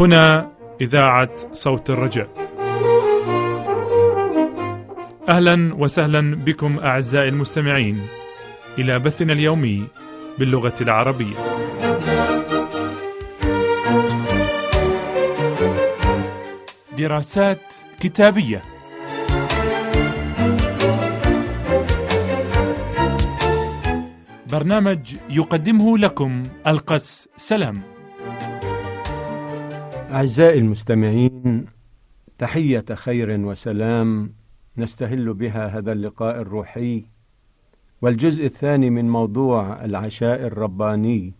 هنا إذاعة صوت الرجاء. أهلا وسهلا بكم أعزائي المستمعين إلى بثنا اليومي باللغة العربية. دراسات كتابية برنامج يقدمه لكم القس سلام. أعزائي المستمعين تحية خير وسلام. نستهل بها هذا اللقاء الروحي. والجزء الثاني من موضوع العشاء الرباني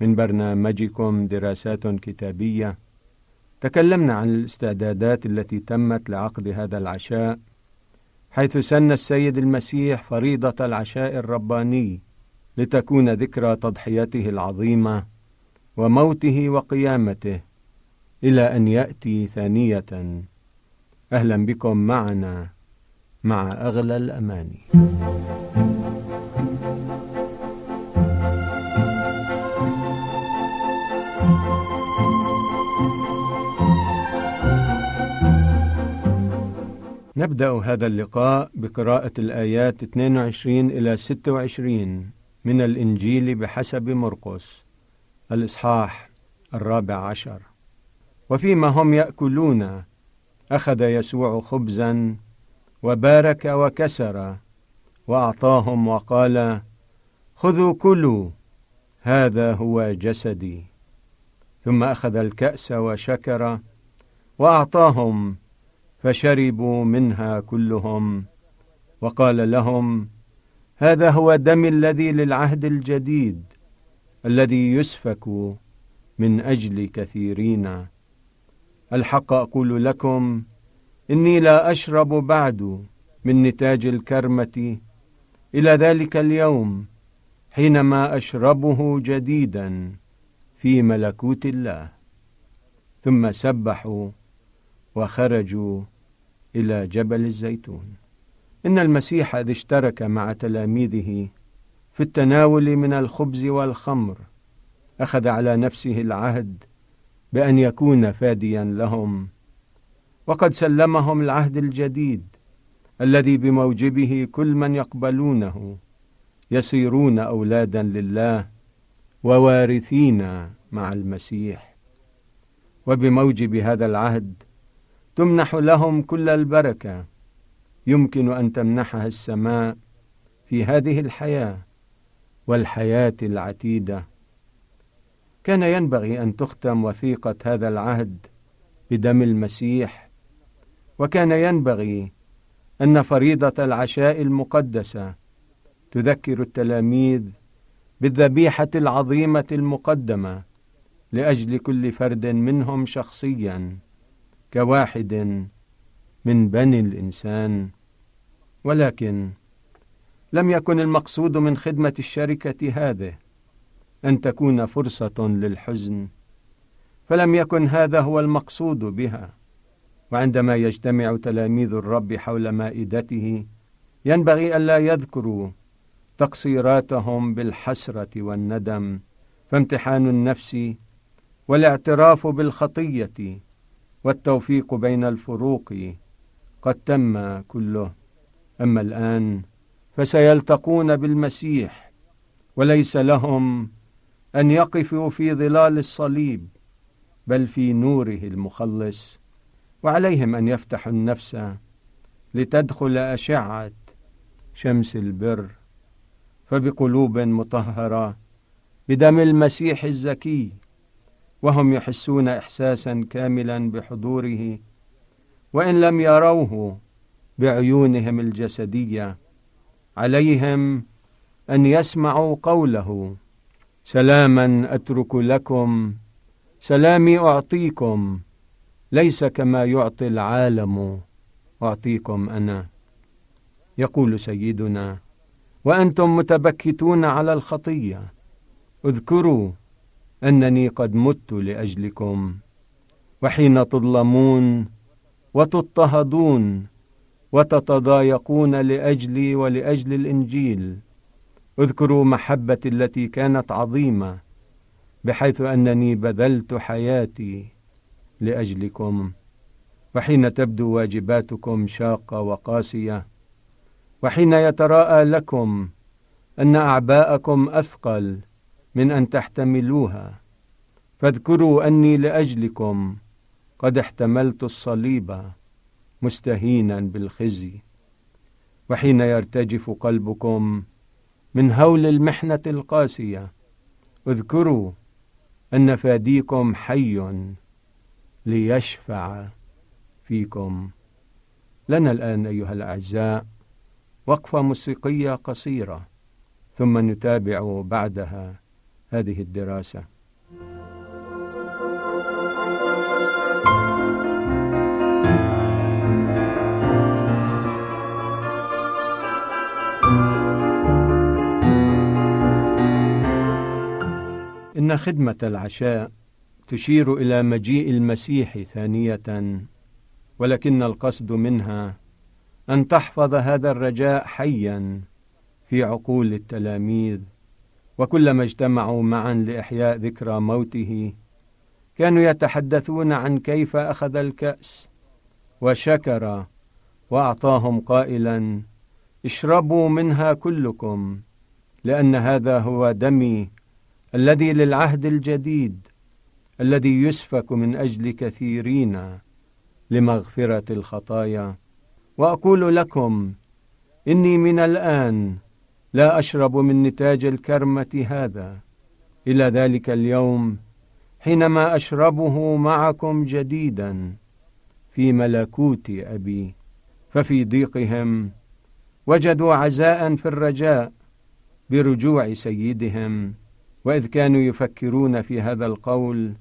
من برنامجكم دراسات كتابية. تكلمنا عن الاستعدادات التي تمت لعقد هذا العشاء حيث سن السيد المسيح فريضة العشاء الرباني لتكون ذكرى تضحيته العظيمة وموته وقيامته. إلى أن يأتي ثانية. أهلا بكم معنا مع أغلى الأماني نبدأ هذا اللقاء بقراءة الآيات 22 إلى 26 من الإنجيل بحسب مرقس الإصحاح الرابع عشر. وفيما هم يأكلون. أخذ يسوع خبزا وبارك وكسر وأعطاهم وقال خذوا كلوا هذا هو جسدي. ثم أخذ الكأس وشكر وأعطاهم فشربوا منها كلهم. وقال لهم هذا هو دم الذي للعهد الجديد الذي يسفك من أجل كثيرين. الحق أقول لكم إني لا أشرب بعد من نتاج الكرمة. إلى ذلك اليوم حينما أشربه جديدا في ملكوت الله. ثم سبحوا وخرجوا إلى جبل الزيتون. إن المسيح إذ اشترك مع تلاميذه في التناول من الخبز والخمر أخذ على نفسه العهد بأن يكون فاديا لهم. وقد سلمهم العهد الجديد الذي بموجبه كل من يقبلونه يصيرون أولادا لله ووارثين مع المسيح. وبموجب هذا العهد تمنح لهم كل البركة يمكن أن تمنحها السماء في هذه الحياة والحياة العتيدة. كان ينبغي أن تختم وثيقة هذا العهد بدم المسيح وكان ينبغي أن فريضة العشاء المقدسة تذكر التلاميذ بالذبيحة العظيمة المقدمة لأجل كل فرد منهم شخصيا كواحد من بني الإنسان. ولكن لم يكن المقصود من خدمة الشركة هذه أن تكون فرصة للحزن فلم يكن هذا هو المقصود بها. وعندما يجتمع تلاميذ الرب حول مائدته ينبغي ألا يذكروا تقصيراتهم بالحسرة والندم فامتحان النفس والاعتراف بالخطية والتوفيق بين الفروق قد تم كله. أما الآن فسيلتقون بالمسيح وليس لهم أن يقفوا في ظلال الصليب بل في نوره المخلص وعليهم أن يفتحوا النفس لتدخل أشعة شمس البر فبقلوب مطهرة بدم المسيح الزكي وهم يحسون احساسا كاملا بحضوره وإن لم يروه بعيونهم الجسدية عليهم أن يسمعوا قوله سلاما أترك لكم سلامي أعطيكم ليس كما يعطي العالم أعطيكم أنا. يقول سيدنا وأنتم متبكتون على الخطية. اذكروا أنني قد مت لأجلكم وحين تظلمون وتضطهدون وتتضايقون لأجلي ولأجل الإنجيل. اذكروا محبتي التي كانت عظيمة بحيث أنني بذلت حياتي لأجلكم وحين تبدو واجباتكم شاقة وقاسية وحين يتراءى لكم أن أعباءكم أثقل من أن تحتملوها فاذكروا أني لأجلكم قد احتملت الصليب مستهينا بالخزي وحين يرتجف قلبكم من هول المحنة القاسية. اذكروا أن فاديكم حي ليشفع فيكم. لنا الآن أيها الأعزاء وقفة موسيقية قصيرة ثم نتابع بعدها هذه الدراسة. إن خدمة العشاء تشير إلى مجيء المسيح ثانية ولكن القصد منها أن تحفظ هذا الرجاء حيا في عقول التلاميذ. وكلما اجتمعوا معا لإحياء ذكرى موته كانوا يتحدثون عن كيف أخذ الكأس وشكر وأعطاهم قائلا اشربوا منها كلكم لأن هذا هو دمي الذي للعهد الجديد الذي يسفك من أجل كثيرين لمغفرة الخطايا. وأقول لكم إني من الآن لا أشرب من نتاج الكرمة هذا. إلى ذلك اليوم حينما أشربه معكم جديدا في ملكوت أبي. ففي ضيقهم وجدوا عزاء في الرجاء برجوع سيدهم. وإذ كانوا يفكرون في هذا القول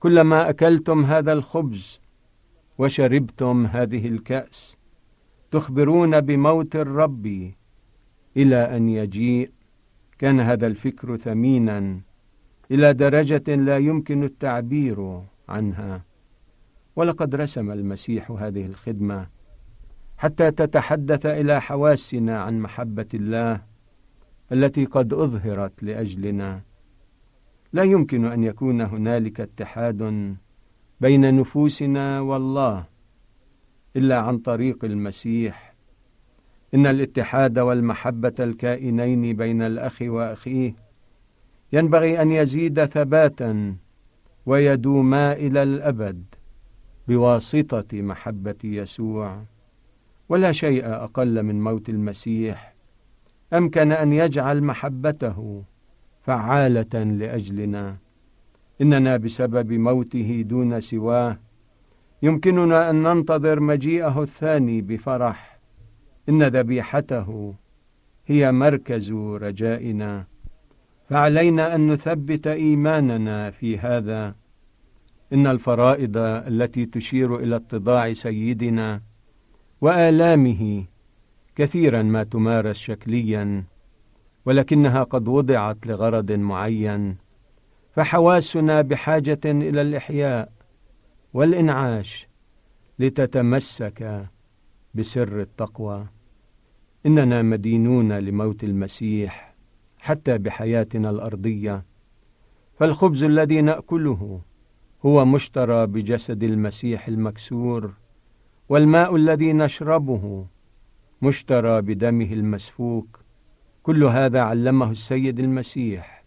كلما أكلتم هذا الخبز وشربتم هذه الكأس تخبرون بموت الرب إلى أن يجيء. كان هذا الفكر ثمينا إلى درجة لا يمكن التعبير عنها. ولقد رسم المسيح هذه الخدمة حتى تتحدث إلى حواسنا عن محبة الله التي قد أظهرت لأجلنا. لا يمكن أن يكون هنالك اتحاد بين نفوسنا والله إلا عن طريق المسيح. إن الاتحاد والمحبة الكائنين بين الأخ وأخيه ينبغي أن يزيد ثباتا ويدوما إلى الأبد بواسطة محبة يسوع. ولا شيء أقل من موت المسيح. أمكن أن يجعل محبته فعالة لأجلنا. إننا بسبب موته دون سواه. يمكننا أن ننتظر مجيئه الثاني بفرح. إن ذبيحته هي مركز رجائنا. فعلينا أن نثبت إيماننا في هذا. إن الفرائض التي تشير إلى اتضاع سيدنا وآلامه كثيرا ما تمارس شكليا. ولكنها قد وضعت لغرض معين فحواسنا بحاجة إلى الإحياء والإنعاش لتتمسك بسر التقوى. إننا مدينون لموت المسيح حتى بحياتنا الأرضية فالخبز الذي نأكله هو مشترى بجسد المسيح المكسور والماء الذي نشربه مشترى بدمه المسفوك كل هذا علمه السيد المسيح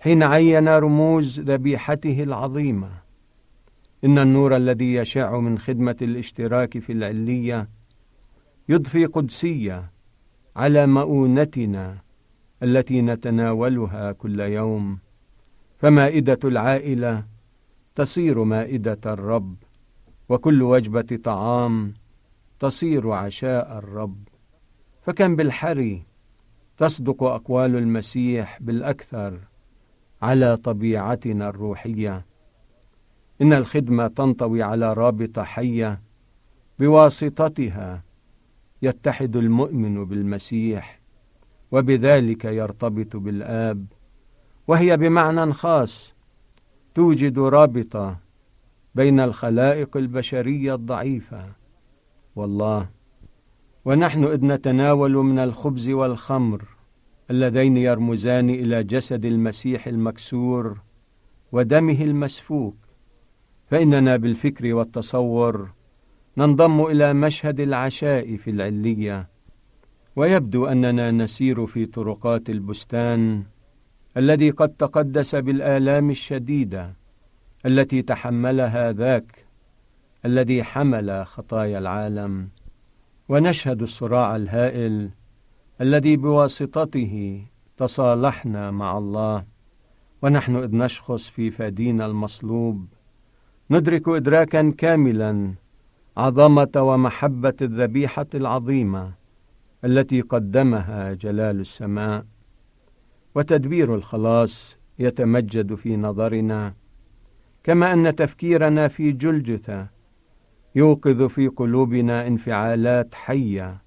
حين عين رموز ذبيحته العظيمة. إن النور الذي يشع من خدمة الاشتراك في العلية يضفي قدسية على مؤونتنا التي نتناولها كل يوم. فمائدة العائلة تصير مائدة الرب وكل وجبة طعام تصير عشاء الرب. فكم بالحري تصدق أقوال المسيح بالأكثر على طبيعتنا الروحية. إن الخدمة تنطوي على رابطه حية بواسطتها يتحد المؤمن بالمسيح وبذلك يرتبط بالآب وهي بمعنى خاص توجد رابطة بين الخلائق البشرية الضعيفة والله. ونحن إذ نتناول من الخبز والخمر اللذين يرمزان إلى جسد المسيح المكسور ودمه المسفوك. فإننا بالفكر والتصور ننضم إلى مشهد العشاء في العلية. ويبدو أننا نسير في طرقات البستان الذي قد تقدس بالآلام الشديدة التي تحملها ذاك الذي حمل خطايا العالم. ونشهد الصراع الهائل الذي بواسطته تصالحنا مع الله. ونحن إذ نشخص في فدينا المصلوب ندرك ادراكا كاملا عظمة ومحبة الذبيحة العظيمة التي قدمها جلال السماء. وتدبير الخلاص يتمجد في نظرنا كما أن تفكيرنا في جلجثة يوقظ في قلوبنا انفعالات حية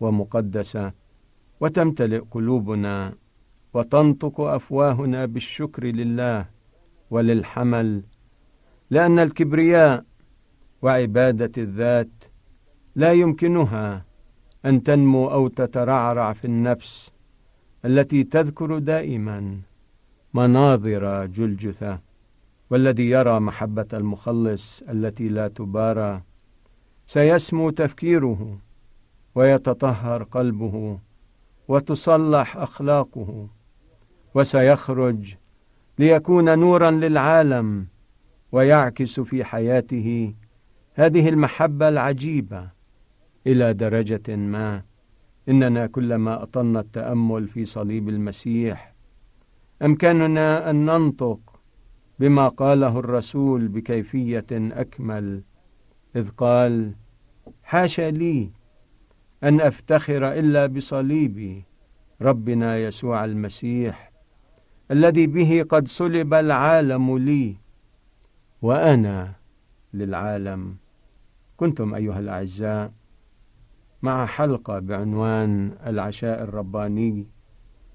ومقدسة وتمتلئ قلوبنا وتنطق أفواهنا بالشكر لله وللحمل لأن الكبرياء وعبادة الذات لا يمكنها أن تنمو أو تترعرع في النفس التي تذكر دائما مناظر جلجثة. والذي يرى محبة المخلص التي لا تبارى سيسمو تفكيره ويتطهر قلبه وتصلح أخلاقه وسيخرج ليكون نورا للعالم ويعكس في حياته هذه المحبة العجيبة إلى درجة ما إننا كلما أطلنا التأمل في صليب المسيح أمكننا أن ننطق بما قاله الرسول بكيفية أكمل إذ قال حاشا لي أن أفتخر إلا بصليبي ربنا يسوع المسيح الذي به قد صلب العالم لي وأنا للعالم. كنتم أيها الأعزاء مع حلقة بعنوان العشاء الرباني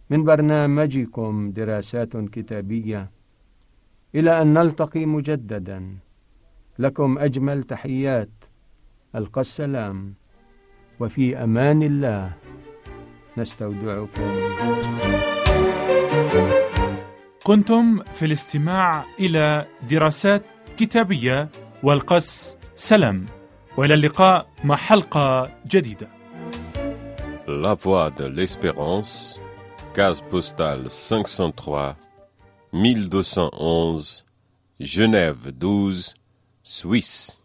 من برنامجكم دراسات كتابية إلى أن نلتقي مجددا. لكم أجمل تحيات. ألقى السلام. وفي أمان الله. نستودعكم كنتم في الاستماع إلى دراسات كتابية والقس سلام. وإلى اللقاء مع حلقة جديدة. La Voix de l'Espérance, case postale 503, 1211, Genève 12, Suisse.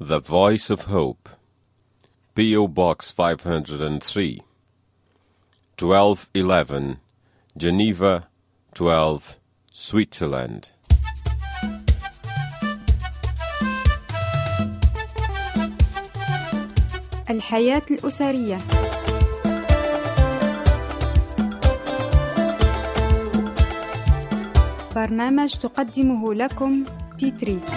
The Voice of Hope, P.O. Box 503, 1211, Geneva 12, Switzerland. الحياة الأسرية برنامج تقدمه لكم تيتريت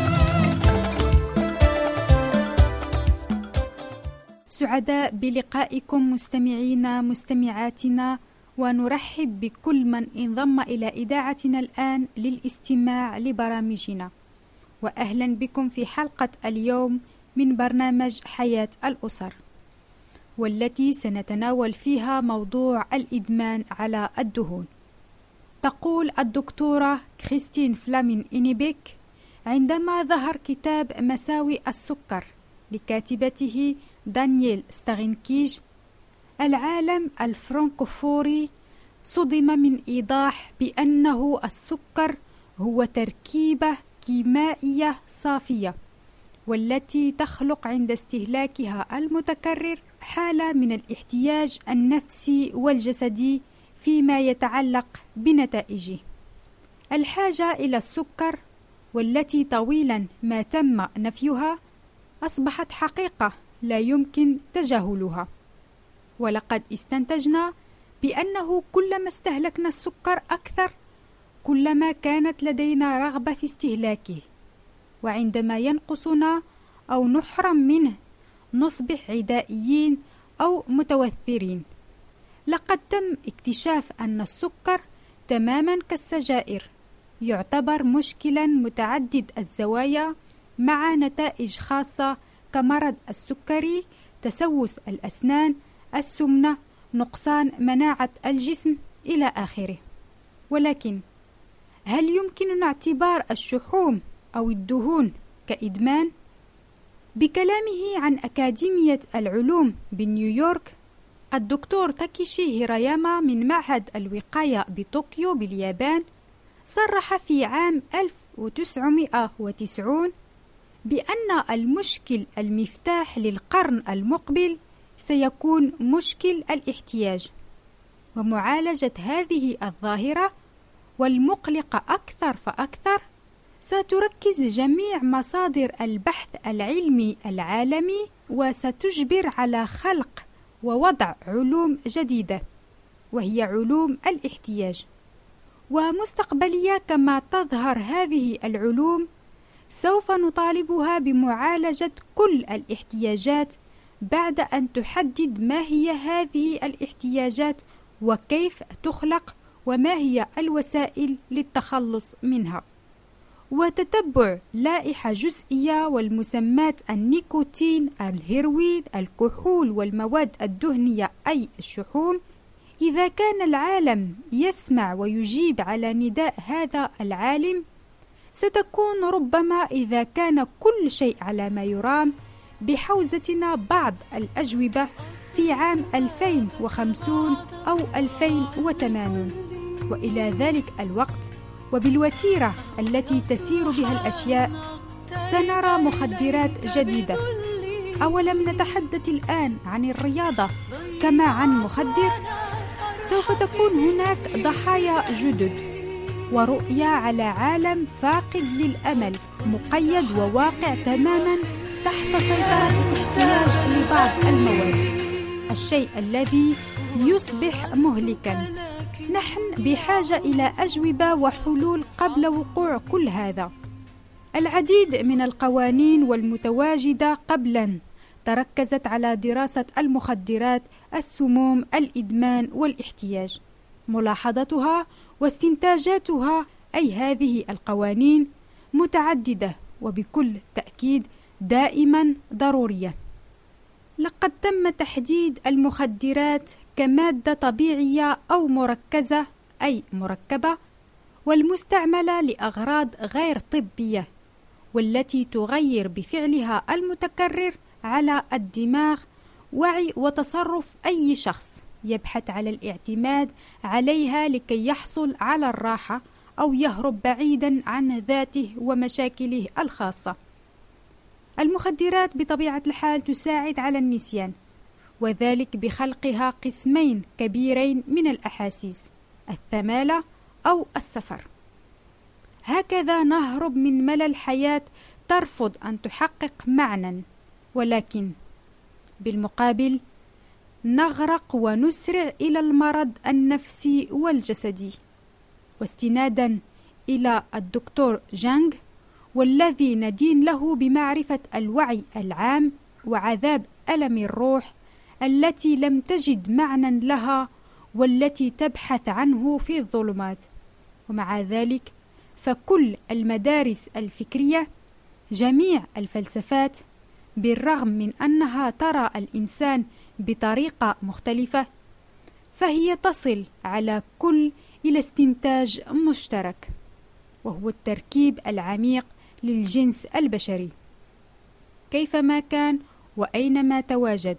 سعداء بلقائكم مستمعينا مستمعاتنا ونرحب بكل من انضم إلى إذاعتنا الآن للاستماع لبرامجنا. وأهلا بكم في حلقة اليوم من برنامج حياة الأسر والتي سنتناول فيها موضوع الإدمان على الدهون. تقول الدكتورة كريستين فلامين إنيبيك عندما ظهر كتاب مساوئ السكر لكاتبته دانييل ستاغينكيج العالم الفرنكوفوني صدم من إيضاح بأنه السكر هو تركيبة كيمائية صافية والتي تخلق عند استهلاكها المتكرر حالة من الاحتياج النفسي والجسدي فيما يتعلق بنتائجه. الحاجة إلى السكر والتي طويلا ما تم نفيها أصبحت حقيقة لا يمكن تجاهلها. ولقد استنتجنا بأنه كلما استهلكنا السكر أكثر كلما كانت لدينا رغبة في استهلاكه وعندما ينقصنا أو نحرم منه نصبح عدائيين أو متوثرين لقد تم اكتشاف أن السكر تماما كالسجائر يعتبر مشكلا متعدد الزوايا مع نتائج خاصة كمرض السكري تسوس الأسنان السمنة نقصان مناعة الجسم إلى آخره. ولكن هل يمكننا اعتبار الشحوم أو الدهون كإدمان؟ بكلامه عن أكاديمية العلوم بنيويورك الدكتور تاكيشي هيراياما من معهد الوقاية بطوكيو باليابان صرح في عام 1990 بأن المشكل المفتاح للقرن المقبل سيكون مشكل الاحتياج ومعالجة هذه الظاهرة والمقلقة أكثر فأكثر ستركز جميع مصادر البحث العلمي العالمي وستجبر على خلق ووضع علوم جديدة وهي علوم الاحتياج. ومستقبلية كما تظهر هذه العلوم سوف نطالبها بمعالجة كل الاحتياجات بعد أن تحدد ما هي هذه الاحتياجات وكيف تخلق وما هي الوسائل للتخلص منها. وتتبع لائحة جزئية والمسمات النيكوتين الهيروين الكحول والمواد الدهنية أي الشحوم. إذا كان العالم يسمع ويجيب على نداء هذا العالم ستكون ربما إذا كان كل شيء على ما يرام بحوزتنا بعض الأجوبة في عام 2050 أو 2080 وإلى ذلك الوقت. وبالوتيرة التي تسير بها الأشياء سنرى مخدرات جديدة. أولم نتحدث الآن عن الرياضة؟ كما عن مخدر؟ سوف تكون هناك ضحايا جدد ورؤية على عالم فاقد للأمل مقيد وواقع تماما تحت سيطرة الاحتياج لبعض المواد. الشيء الذي يصبح مهلكا. نحن بحاجة إلى أجوبة وحلول قبل وقوع كل هذا. العديد من القوانين والمتواجدة قبلا تركزت على دراسة المخدرات السموم الإدمان والاحتياج. ملاحظتها واستنتاجاتها أي هذه القوانين متعددة وبكل تأكيد دائما ضرورية. لقد تم تحديد المخدرات كمادة طبيعية أو مركزة أي مركبة والمستعملة لأغراض غير طبية والتي تغير بفعلها المتكرر على الدماغ وعي وتصرف أي شخص يبحث على الاعتماد عليها لكي يحصل على الراحة أو يهرب بعيدا عن ذاته ومشاكله الخاصة. المخدرات بطبيعة الحال تساعد على النسيان، وذلك بخلقها قسمين كبيرين من الأحاسيس، الثمالة أو السفر. هكذا نهرب من ملل الحياة ترفض أن تحقق معنى، ولكن بالمقابل نغرق ونسرع إلى المرض النفسي والجسدي واستنادا إلى الدكتور جانغ والذي ندين له بمعرفة الوعي العام وعذاب ألم الروح التي لم تجد معنى لها والتي تبحث عنه في الظلمات. ومع ذلك فكل المدارس الفكرية جميع الفلسفات بالرغم من أنها ترى الإنسان بطريقة مختلفة فهي تصل على كل إلى استنتاج مشترك وهو التركيب العميق للجنس البشري. كيفما كان وأينما تواجد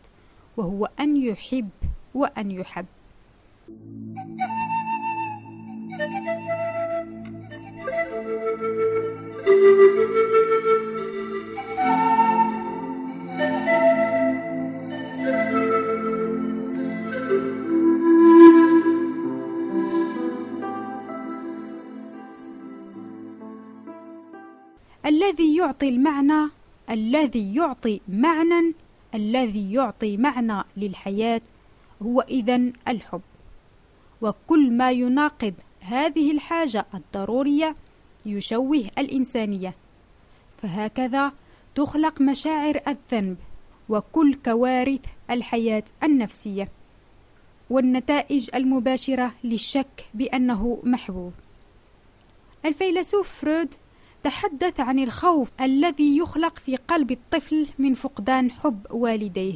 وهو أن يحب وأن يحب. الذي يعطي المعنى الذي يعطي معنى الذي يعطي معنى للحياة هو إذا الحب. وكل ما يناقض هذه الحاجة الضرورية يشوه الإنسانية. فهكذا تخلق مشاعر الذنب وكل كوارث الحياة النفسية والنتائج المباشرة للشك بأنه محبوب. الفيلسوف فرويد تحدث عن الخوف الذي يخلق في قلب الطفل من فقدان حب والديه.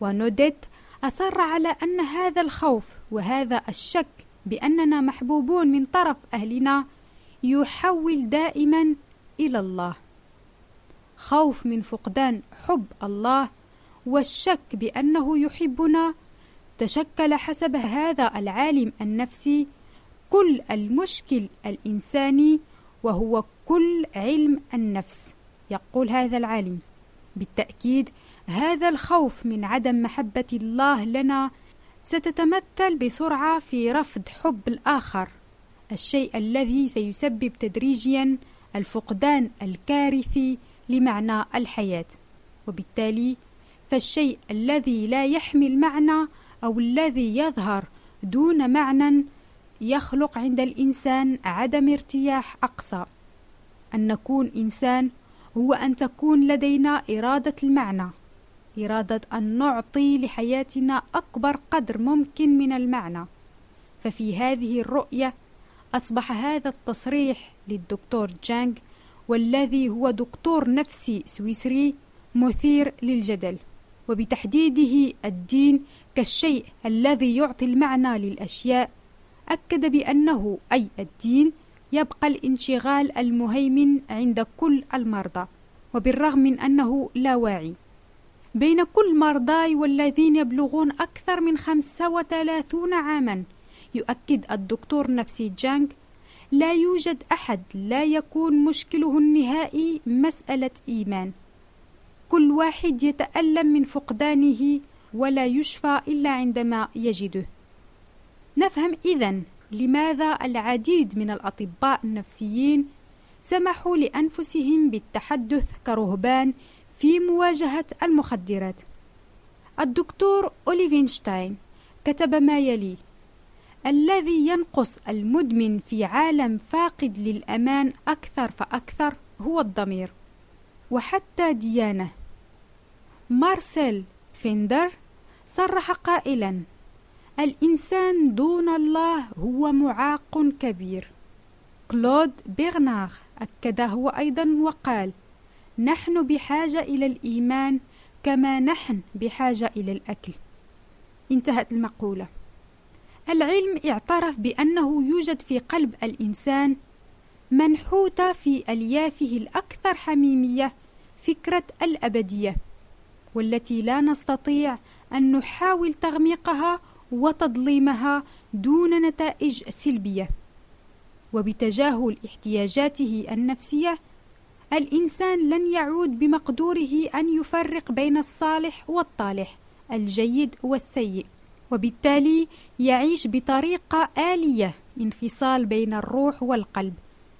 ونوديت أصر على أن هذا الخوف وهذا الشك بأننا محبوبون من طرف أهلنا يحول دائما إلى الله. خوف من فقدان حب الله والشك بأنه يحبنا تشكل حسب هذا العالم النفسي كل المشكل الإنساني وهو كل علم النفس. يقول هذا العالم بالتأكيد هذا الخوف من عدم محبة الله لنا ستتمثل بسرعة في رفض حب الآخر. الشيء الذي سيسبب تدريجيا الفقدان الكارثي لمعنى الحياة. وبالتالي فالشيء الذي لا يحمل معنى أو الذي يظهر دون معنى يخلق عند الإنسان عدم ارتياح أقصى. أن نكون إنسان هو أن تكون لدينا إرادة المعنى إرادة أن نعطي لحياتنا أكبر قدر ممكن من المعنى. ففي هذه الرؤية أصبح هذا التصريح للدكتور جانغ والذي هو دكتور نفسي سويسري مثير للجدل. وبتحديده الدين كالشيء الذي يعطي المعنى للأشياء أكد بأنه أي الدين يبقى الانشغال المهيمن عند كل المرضى وبالرغم من أنه لا واعي. بين كل مرضاي والذين يبلغون أكثر من 35 عاما يؤكد الدكتور نفسي جانج لا يوجد أحد لا يكون مشكله النهائي مسألة إيمان. كل واحد يتألم من فقدانه ولا يشفى إلا عندما يجده. نفهم إذن لماذا العديد من الأطباء النفسيين سمحوا لأنفسهم بالتحدث كرهبان في مواجهة المخدرات. الدكتور أوليفينشتاين كتب ما يلي الذي ينقص المدمن في عالم فاقد للأمان أكثر فأكثر هو الضمير وحتى ديانة. مارسيل فيندر صرح قائلا الإنسان دون الله هو معاق كبير. كلود بيغناغ أكده أيضا وقال نحن بحاجة إلى الإيمان كما نحن بحاجة إلى الأكل. انتهت المقولة. العلم اعترف بأنه يوجد في قلب الإنسان منحوتة في أليافه الأكثر حميمية فكرة الأبدية والتي لا نستطيع أن نحاول تغميقها وتضليمها دون نتائج سلبية. وبتجاهل احتياجاته النفسية الإنسان لن يعود بمقدوره أن يفرق بين الصالح والطالح الجيد والسيء. وبالتالي يعيش بطريقة آلية انفصال بين الروح والقلب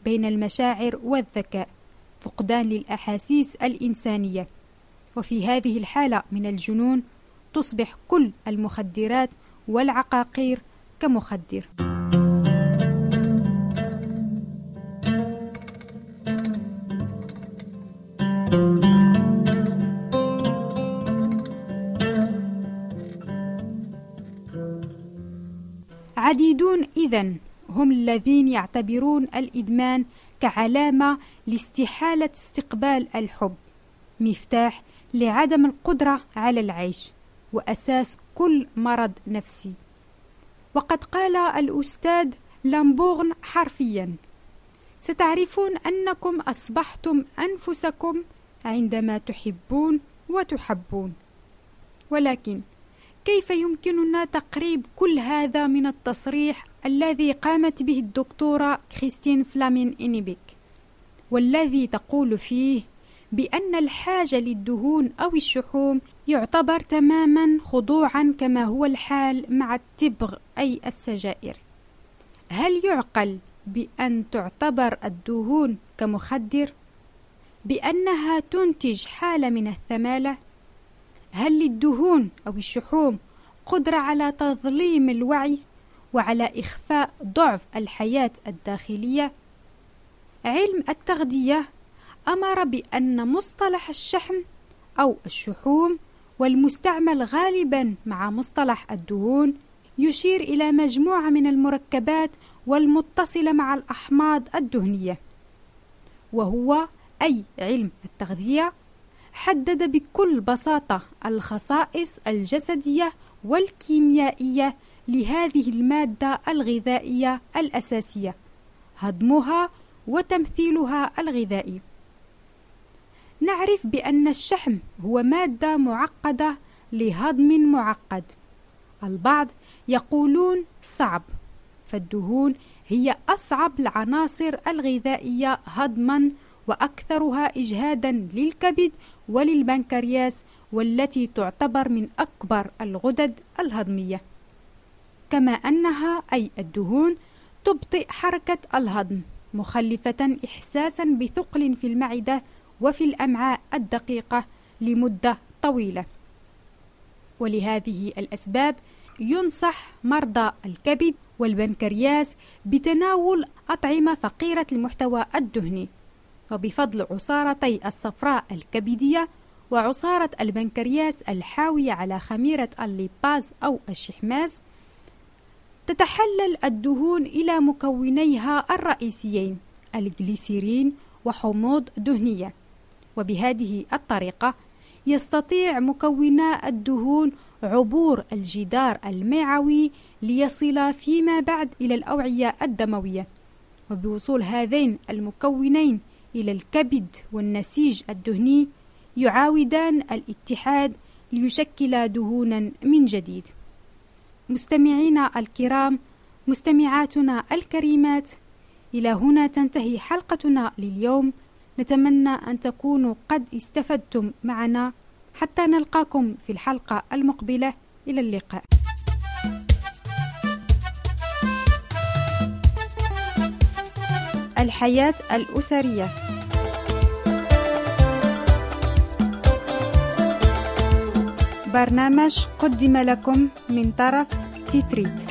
بين المشاعر والذكاء فقدان للأحاسيس الإنسانية. وفي هذه الحالة من الجنون تصبح كل المخدرات والعقاقير كمخدر. عديدون إذن هم الذين يعتبرون الإدمان كعلامة لاستحالة استقبال الحب مفتاح لعدم القدرة على العيش. وأساس كل مرض نفسي. وقد قال الأستاذ لامبورن حرفيا ستعرفون أنكم أصبحتم أنفسكم عندما تحبون وتحبون. ولكن كيف يمكننا تقريب كل هذا من التصريح الذي قامت به الدكتورة كريستين فلامين إنيبيك؟ والذي تقول فيه بأن الحاجة للدهون أو الشحوم يعتبر تماما خضوعا كما هو الحال مع التبغ أي السجائر هل يعقل بأن تعتبر الدهون كمخدر؟ بأنها تنتج حالة من الثمالة؟ هل للدهون أو الشحوم قدرة على تظليم الوعي وعلى إخفاء ضعف الحياة الداخلية؟ علم التغذية أمر بأن مصطلح الشحم أو الشحوم والمستعمل غالبا مع مصطلح الدهون يشير إلى مجموعة من المركبات والمتصلة مع الأحماض الدهنية وهو أي علم التغذية حدد بكل بساطة الخصائص الجسدية والكيميائية لهذه المادة الغذائية الأساسية هضمها وتمثيلها الغذائي. نعرف بأن الشحم هو مادة معقدة لهضم معقد. البعض يقولون صعب فالدهون هي أصعب العناصر الغذائية هضما وأكثرها إجهادا للكبد وللبنكرياس والتي تعتبر من أكبر الغدد الهضمية. كما أنها أي الدهون تبطئ حركة الهضم مخلفة إحساسا بثقل في المعدة وفي الأمعاء الدقيقة لمدة طويلة. ولهذه الأسباب ينصح مرضى الكبد والبنكرياس بتناول أطعمة فقيرة المحتوى الدهني وبفضل عصارتي الصفراء الكبدية وعصارة البنكرياس الحاوية على خميرة الليباز أو الشحماز تتحلل الدهون إلى مكونيها الرئيسيين الجليسيرين وحموض دهنية. وبهذه الطريقة يستطيع مكونا الدهون عبور الجدار المعوي ليصل فيما بعد إلى الأوعية الدموية. وبوصول هذين المكونين إلى الكبد والنسيج الدهني يعاودان الاتحاد ليشكلا دهونا من جديد. مستمعينا الكرام مستمعاتنا الكريمات إلى هنا تنتهي حلقتنا لليوم. نتمنى أن تكونوا قد استفدتم معنا. حتى نلقاكم في الحلقة المقبلة. إلى اللقاء. الحياة الأسرية. برنامج قدم لكم من طرف تيتريت.